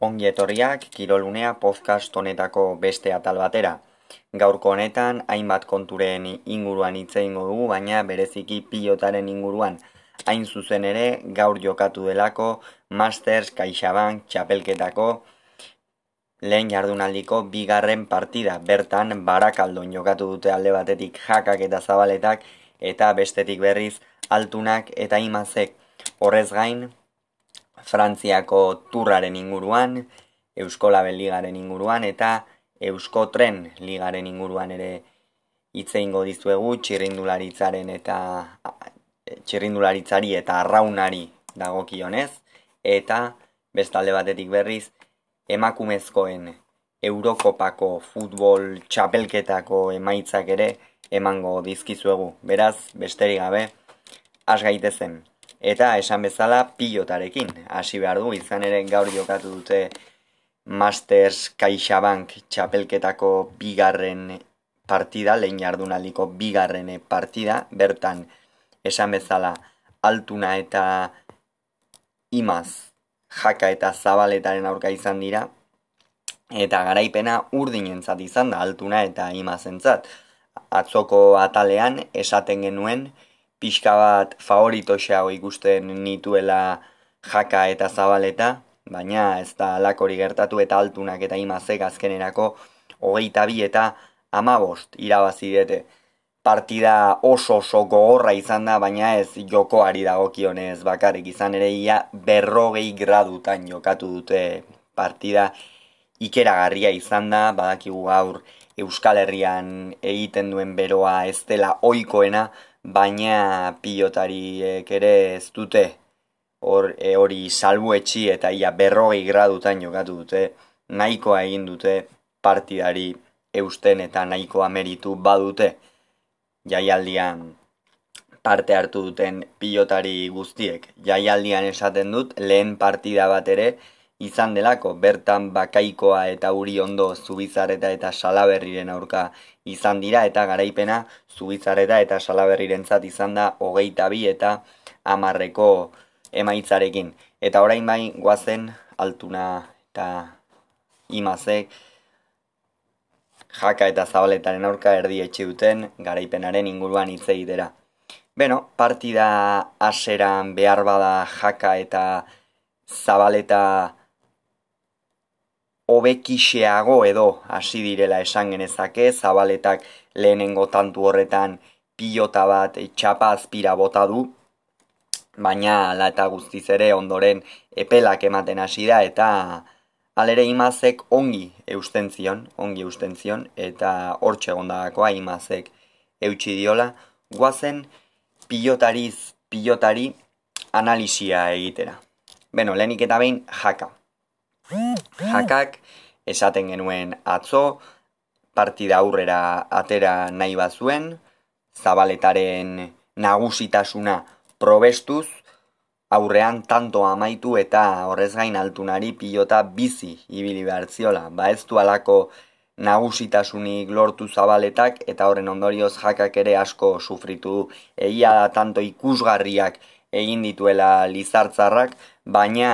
Ongi etorriak Kirolunea podcast honetako beste atal batera. Gaurko honetan hainbat konturen inguruan hitze eingo dugu, baina bereziki pilotaren inguruan hain zuzen ere gaur jokatu delako Masters CaixaBank txapelketako lehen jardunaldiko bigarren partida. Bertan barakaldon jokatu dute alde batetik jakak eta zabaletak eta bestetik berriz altunak eta imazek. Horrez gain, Frantziako turraren inguruan, Euskolabel ligaren inguruan eta Euskotren ligaren inguruan ere hitze ingo dizuegu txirrindularitzaren eta txirrindularitzari eta arraunari dagokionez eta bestalde batetik berriz emakumezkoen Eurokopako futbol txapelketako emaitzak ere emango dizkizuegu. Beraz, besterik gabe, has gaitezen. Eta esan bezala pilotarekin. Hasi behar du, izan ere gaur jokatu dute Masters CaixaBank txapelketako bigarren partida, lehen jardunaldiko bigarren partida, bertan esan bezala altuna eta imaz jaka eta zabaletaren aurka izan dira, eta garaipena urdinentzat izan da altuna eta imazentzat. Atzoko atalean esaten genuen, pixka bat favoritoxeago ikusten nituela jaka eta zabaleta, baina ez da alakori gertatu eta altunak eta imazek azkenerako hogeita bi eta amabost irabazi dute. Partida oso oso gogorra izan da, baina ez jokoari dagokionez bakarrik izan ere ia berrogei gradutan jokatu dute partida ikeragarria izan da, badakigu gaur Euskal Herrian egiten duen beroa ez dela oikoena, baina pilotariek ere ez dute hor e, hori salbuetxi eta ia berrogei gradutan jokatu dute nahikoa egin dute partidari eusten eta nahikoa meritu badute jaialdian parte hartu duten pilotari guztiek. Jaialdian esaten dut lehen partida bat ere izan delako bertan bakaikoa eta uri ondo zubizareta eta salaberriren aurka izan dira eta garaipena zubizareta eta salaberrirentzat izan da hogeita bi eta amarreko emaitzarekin. Eta orain bai guazen altuna eta imazek jaka eta zabaletaren aurka erdi etxe duten garaipenaren inguruan hitz egitera. Beno, partida aseran behar bada jaka eta zabaleta hobekixeago edo hasi direla esan genezake, zabaletak lehenengo tantu horretan pilota bat txapa azpira bota du, baina ala eta guztiz ere ondoren epelak ematen hasi da eta alere imazek ongi eusten zion, ongi eusten zion, eta hortxe gondagakoa imazek eutxi diola, guazen pilotariz pilotari analizia egitera. Beno, lehenik eta behin jaka. Jakak esaten genuen atzo, partida aurrera atera nahi bazuen, zabaletaren nagusitasuna probestuz, aurrean tanto amaitu eta horrez gain altunari pilota bizi ibili behartziola. Ba ez du alako nagusitasunik lortu zabaletak eta horren ondorioz jakak ere asko sufritu du. Egia da tanto ikusgarriak egin dituela lizartzarrak, baina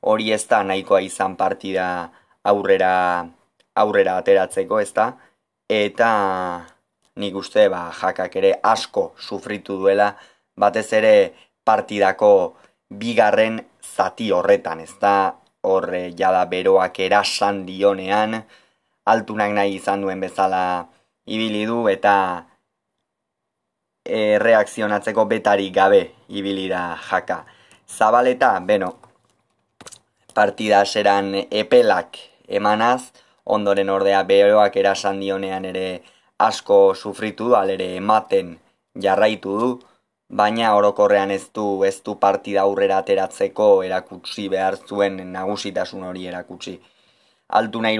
hori ez da nahikoa izan partida aurrera aurrera ateratzeko, ez da? Eta nik uste ba, jakak ere asko sufritu duela, batez ere partidako bigarren zati horretan, ez da? Horre jada beroak erasan dionean, altunak nahi izan duen bezala ibili du eta e, reakzionatzeko betari gabe ibili da jaka. Zabaleta, beno, partida eseran epelak emanaz, ondoren ordea beroak erasan dionean ere asko sufritu alere ematen jarraitu du, baina orokorrean ez du ez du partida aurrera ateratzeko erakutsi behar zuen nagusitasun hori erakutsi. Altu nahi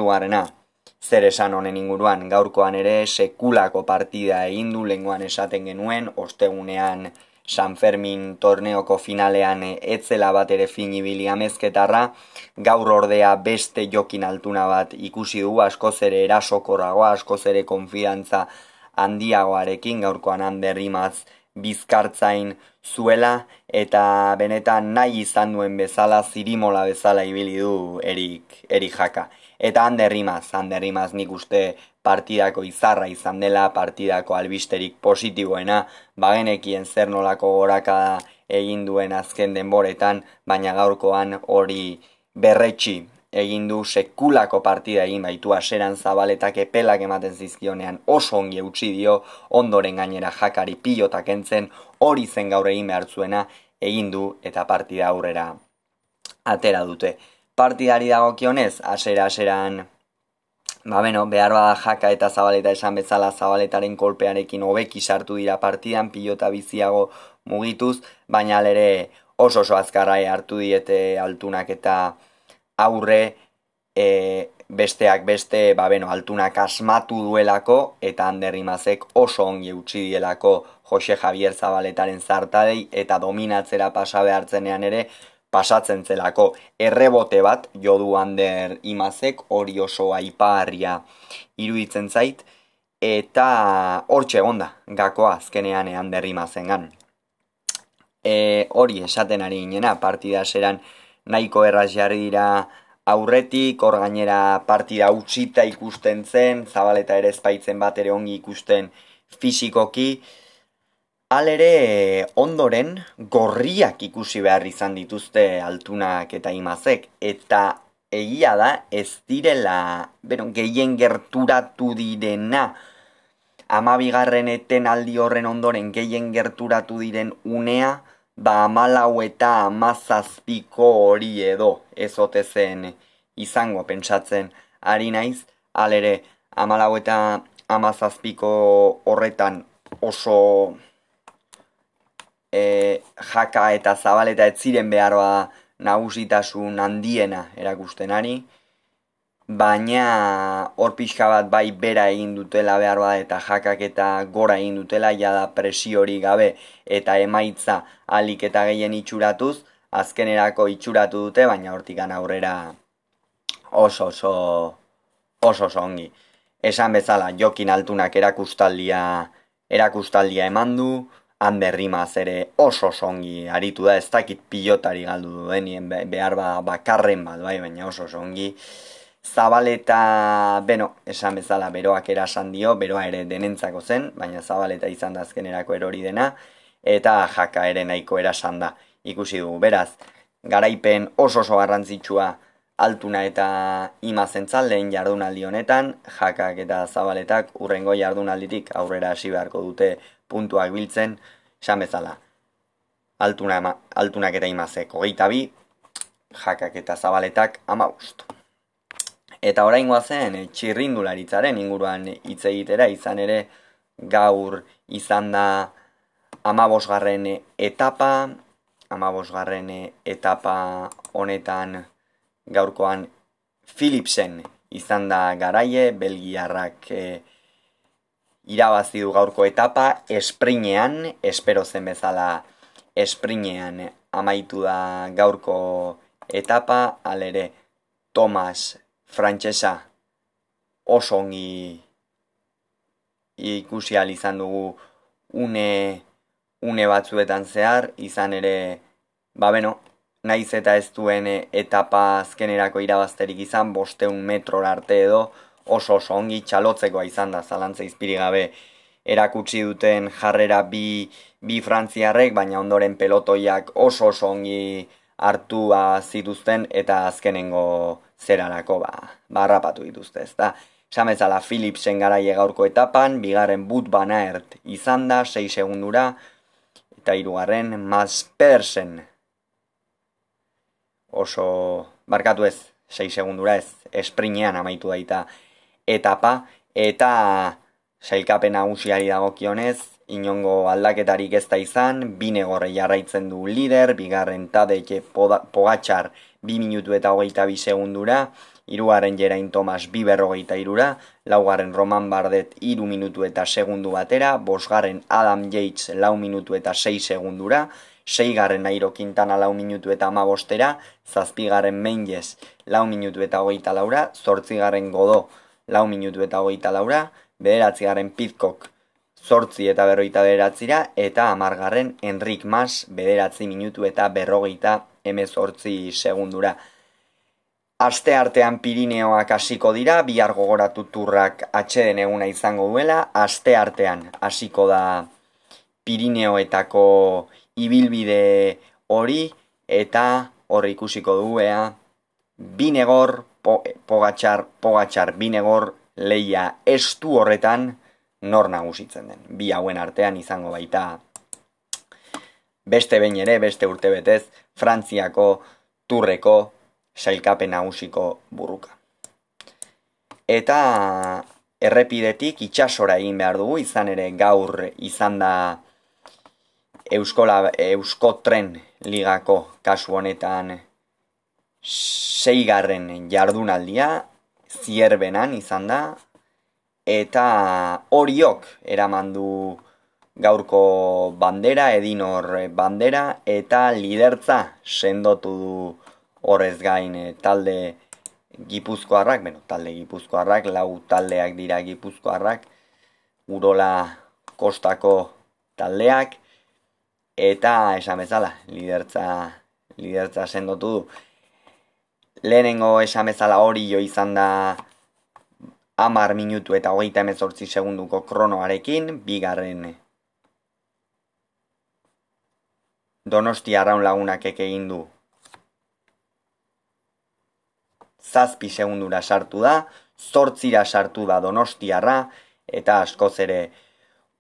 zer esan honen inguruan, gaurkoan ere sekulako partida egin du lenguan esaten genuen, ostegunean San Fermin torneoko finalean etzela bat ere fin ibili amezketarra, gaur ordea beste jokin altuna bat ikusi du askoz ere erasokorragoa, askoz ere konfiantza handiagoarekin gaurkoan handerrimaz bizkartzain zuela eta benetan nahi izan duen bezala zirimola bezala ibili du erik, erik jaka. Eta handerrimaz, handerrimaz nik uste partidako izarra izan dela, partidako albisterik positiboena, bagenekien zer nolako goraka egin duen azken denboretan, baina gaurkoan hori berretxi egin du sekulako partida egin baitu aseran zabaletak epelak ematen zizkionean oso ongi eutxi dio ondoren gainera jakari pilotak entzen hori zen gaur egin behar zuena egin du eta partida aurrera atera dute. Partidari dagokionez, asera aseran Ba beno, behar bada jaka eta zabaleta esan bezala zabaletaren kolpearekin hobeki sartu dira partidan, pilota biziago mugituz, baina ere oso oso azkarrai hartu diete altunak eta aurre e, besteak beste ba, beno, altunak asmatu duelako eta handerrimazek oso ongi utzi dielako Jose Javier Zabaletaren zartadei eta dominatzera pasa behartzenean ere pasatzen zelako. Errebote bat jodu hander imazek hori oso aipaharria iruditzen zait. Eta hortxe egonda gakoa azkenean hander imazen gan. E, hori esaten ari inena partida zeran nahiko erraz jarri dira aurretik, hor gainera partida utzita ikusten zen, zabaleta ere espaitzen bat ere ongi ikusten fizikoki, Alere ondoren gorriak ikusi behar izan dituzte altunak eta imazek, eta egia da ez direla, bero, gehien gerturatu direna, amabigarren eten aldi horren ondoren gehien gerturatu diren unea, ba amalau eta amazazpiko hori edo ezote zen izango pentsatzen ari naiz, alere amalau eta amazazpiko horretan oso e, jaka eta zabaleta ez ziren beharroa nagusitasun handiena erakusten ari, baina hor pixka bat bai bera egin dutela behar bat eta jakak eta gora egin dutela jada presiori gabe eta emaitza alik eta gehien itxuratuz azkenerako itxuratu dute baina hortikan aurrera oso oso oso oso ongi. Esan bezala jokin altunak erakustaldia erakustaldia eman du handerrimaz ere oso oso ongi aritu da ez dakit pilotari galdu duenien behar bat bakarren bat bai baina oso oso ongi Zabaleta, beno, esan bezala beroak erasan dio, beroa ere denentzako zen, baina zabaleta izan da azkenerako erori dena, eta jaka ere nahiko erasan da. Ikusi dugu, beraz, garaipen oso oso garrantzitsua altuna eta imazentzal lehen jardunaldi honetan, jakak eta zabaletak urrengo jardunalditik aurrera hasi beharko dute puntuak biltzen, esan bezala. Altuna, altunak eta imazek hogeita bi, jakak eta zabaletak ama Eta oraingoa zen eh, txirrindularitzaren inguruan hitz egitera izan ere gaur izan da amabosgarren etapa, amabosgarren etapa honetan gaurkoan Philipsen izan da garaie, belgiarrak e, irabazi du gaurko etapa, esprinean, espero zen bezala esprinean amaitu da gaurko etapa, alere Thomas frantsesa oso ongi ikusi izan dugu une, une batzuetan zehar, izan ere, ba beno, naiz eta ez duen etapa azkenerako irabazterik izan, bosteun metror arte edo, oso oso ongi txalotzekoa izan da, zalantza izpiri gabe, erakutsi duten jarrera bi, bi frantziarrek, baina ondoren pelotoiak oso oso ongi hartua zituzten eta azkenengo zerarako ba, barrapatu dituzte, ez da. Samezala Philipsen garaie gaurko etapan, bigarren but banaert izan da, 6 segundura, eta hirugarren Mas Pedersen. Oso, barkatu ez, 6 segundura ez, esprinean amaitu daita etapa, eta sailkapen nagusiari dagokionez, inongo aldaketarik ez da izan, bine gorre jarraitzen du lider, bigarren tadeke pogatxar bi minutu eta hogeita bi segundura, irugarren Jerain Thomas bi berrogeita irura, laugarren Roman Bardet iru minutu eta segundu batera, bosgarren Adam Yates lau minutu eta sei segundura, seigarren Nairo Quintana lau minutu eta amabostera, zazpigarren Menges lau minutu eta hogeita laura, zortzigarren Godo lau minutu eta hogeita laura, bederatzigarren Pitcock zortzi eta berroita bederatzira, eta amargarren Enrik Mas bederatzi minutu eta berrogeita emezortzi segundura. Aste artean Pirineoak hasiko dira, bihar gogoratu turrak atxeden eguna izango duela, aste artean hasiko da Pirineoetako ibilbide hori, eta hor ikusiko duea, binegor, po, pogatxar, pogatxar, binegor, leia estu horretan, nor nagusitzen den. Bi hauen artean izango baita beste behin ere, beste urte betez, Frantziako turreko sailkapen nagusiko burruka. Eta errepidetik itxasora egin behar dugu, izan ere gaur izan da Euskola, Eusko Tren ligako kasu honetan seigarren jardunaldia, zierbenan izan da, eta horiok eraman du gaurko bandera, edinor bandera, eta lidertza sendotu du horrez gain eh, talde gipuzkoarrak, bueno, talde gipuzkoarrak, lau taldeak dira gipuzkoarrak, urola kostako taldeak, eta esan bezala, lidertza, lidertza sendotu du. Lehenengo esan bezala hori jo izan da amar minutu eta hogeita emezortzi segunduko kronoarekin, bigarren donosti arraun lagunak egin du zazpi segundura sartu da, zortzira sartu da donostiarra, eta askoz ere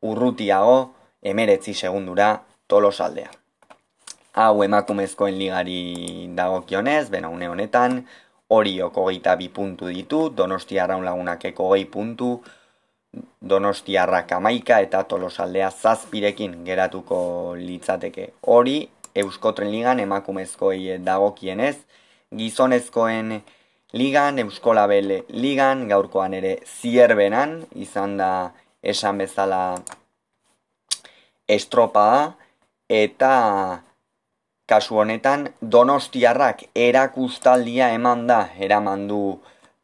urrutiago emeretzi segundura tolosaldea. Hau emakumezkoen ligari dagokionez, bena une honetan, horiok hogeita bi puntu ditu, donostiarra lagunak eko gehi puntu, donostiarra kamaika eta tolosaldea zazpirekin geratuko litzateke. Hori, Euskotren ligan emakumezkoei dagokienez, gizonezkoen ligan, Euskolabel ligan, gaurkoan ere zierbenan, izan da esan bezala estropa eta kasu honetan donostiarrak erakustaldia eman da, eraman du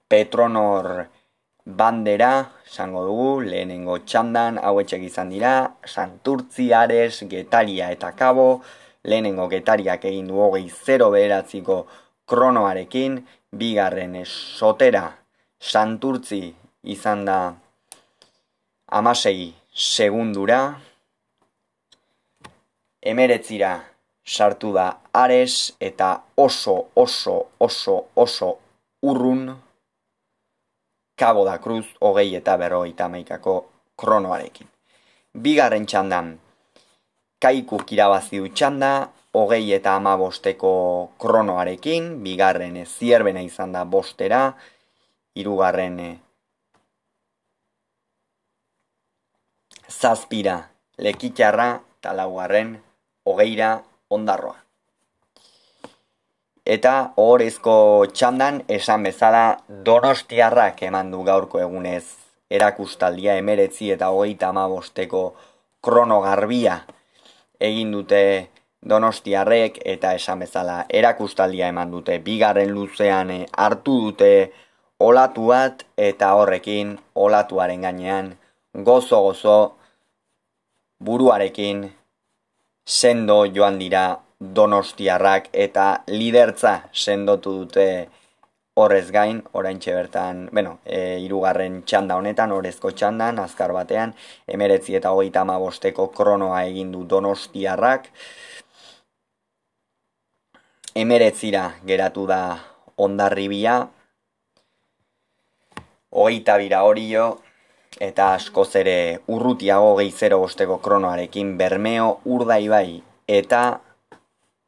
Petronor bandera, esango dugu, lehenengo txandan, hauetxek izan dira, Santurtzi, Ares, Getaria eta Kabo, lehenengo Getariak egin du hogei 0 beheratziko kronoarekin, bigarren sotera santurtzi izan da amasei segundura, emeretzira sartu da ares eta oso oso oso oso urrun kabo da cruz hogei eta berrogeita maikako kronoarekin. Bigarren txandan kaiku kirabazi du txanda, hogei eta ama bosteko kronoarekin, bigarren zierbena izan da bostera, irugarren e, zazpira lekitxarra, eta laugarren hogeira ondarroa. Eta horrezko txandan esan bezala donostiarrak eman du gaurko egunez erakustaldia emeretzi eta hogeita ama bosteko kronogarbia egin dute Donostiarrek eta esan bezala erakustaldia eman dute bigarren luzean eh, hartu dute olatu bat eta horrekin olatuaren gainean gozo gozo buruarekin sendo joan dira Donostiarrak eta lidertza sendotu dute horrez gain, orain bertan, bueno, e, irugarren txanda honetan, horrezko txandan, azkar batean, emeretzi eta hogeita ama bosteko kronoa egin du Donostiarrak, emeretzira geratu da ondarribia, hogeita bira horio, eta askoz ere urrutiago gehi zero bosteko kronoarekin bermeo urdai bai, eta,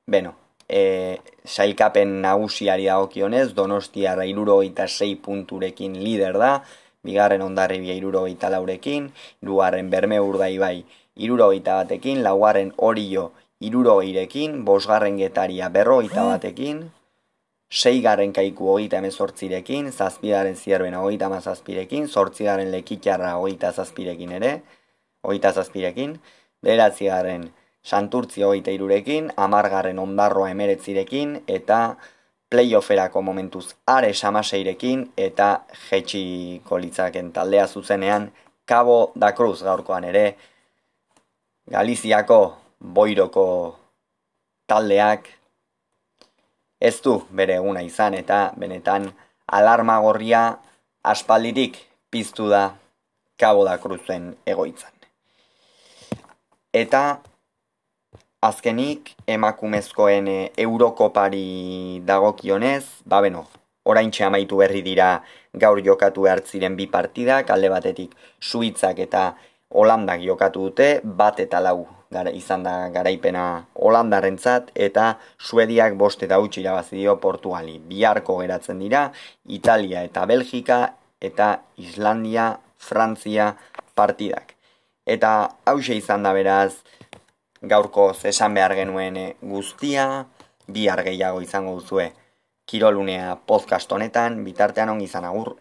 beno, e, sailkapen nagusiari dagokionez, donostiarra iruro eta sei punturekin lider da, bigarren ondarribia iruro eta laurekin, irugarren berme urdai bai iruro batekin, laugarren horio irurogeirekin, bosgarren getaria berrogeita batekin, seigarren kaiku hogeita emezortzirekin, zazpidaren zierbena hogeita mazazpirekin, zortzigaren lekitxarra hogeita zazpirekin ere, hogeita zazpirekin, beratzigarren santurtzi hogeita irurekin, amargarren ondarroa emeretzirekin, eta playofferako momentuz are samaseirekin, eta jetxiko litzaken taldea zuzenean Cabo da Cruz gaurkoan ere, Galiziako boiroko taldeak ez du bere eguna izan eta benetan alarma gorria aspalditik piztu da Cabo da Cruzen egoitzan. Eta azkenik emakumezkoen Eurokopari dagokionez, ba beno, orain amaitu berri dira gaur jokatu hartziren bi partidak, alde batetik Suitzak eta Holandak jokatu dute, bat eta lau gara, izan da garaipena Holandarentzat eta Suediak bost eta utxi irabazi dio Portugali. Biharko geratzen dira, Italia eta Belgika eta Islandia, Frantzia partidak. Eta hause izan da beraz, gaurko zesan behar genuen guztia, bihar gehiago izango duzue kirolunea podcast honetan, bitartean ongi izan agur.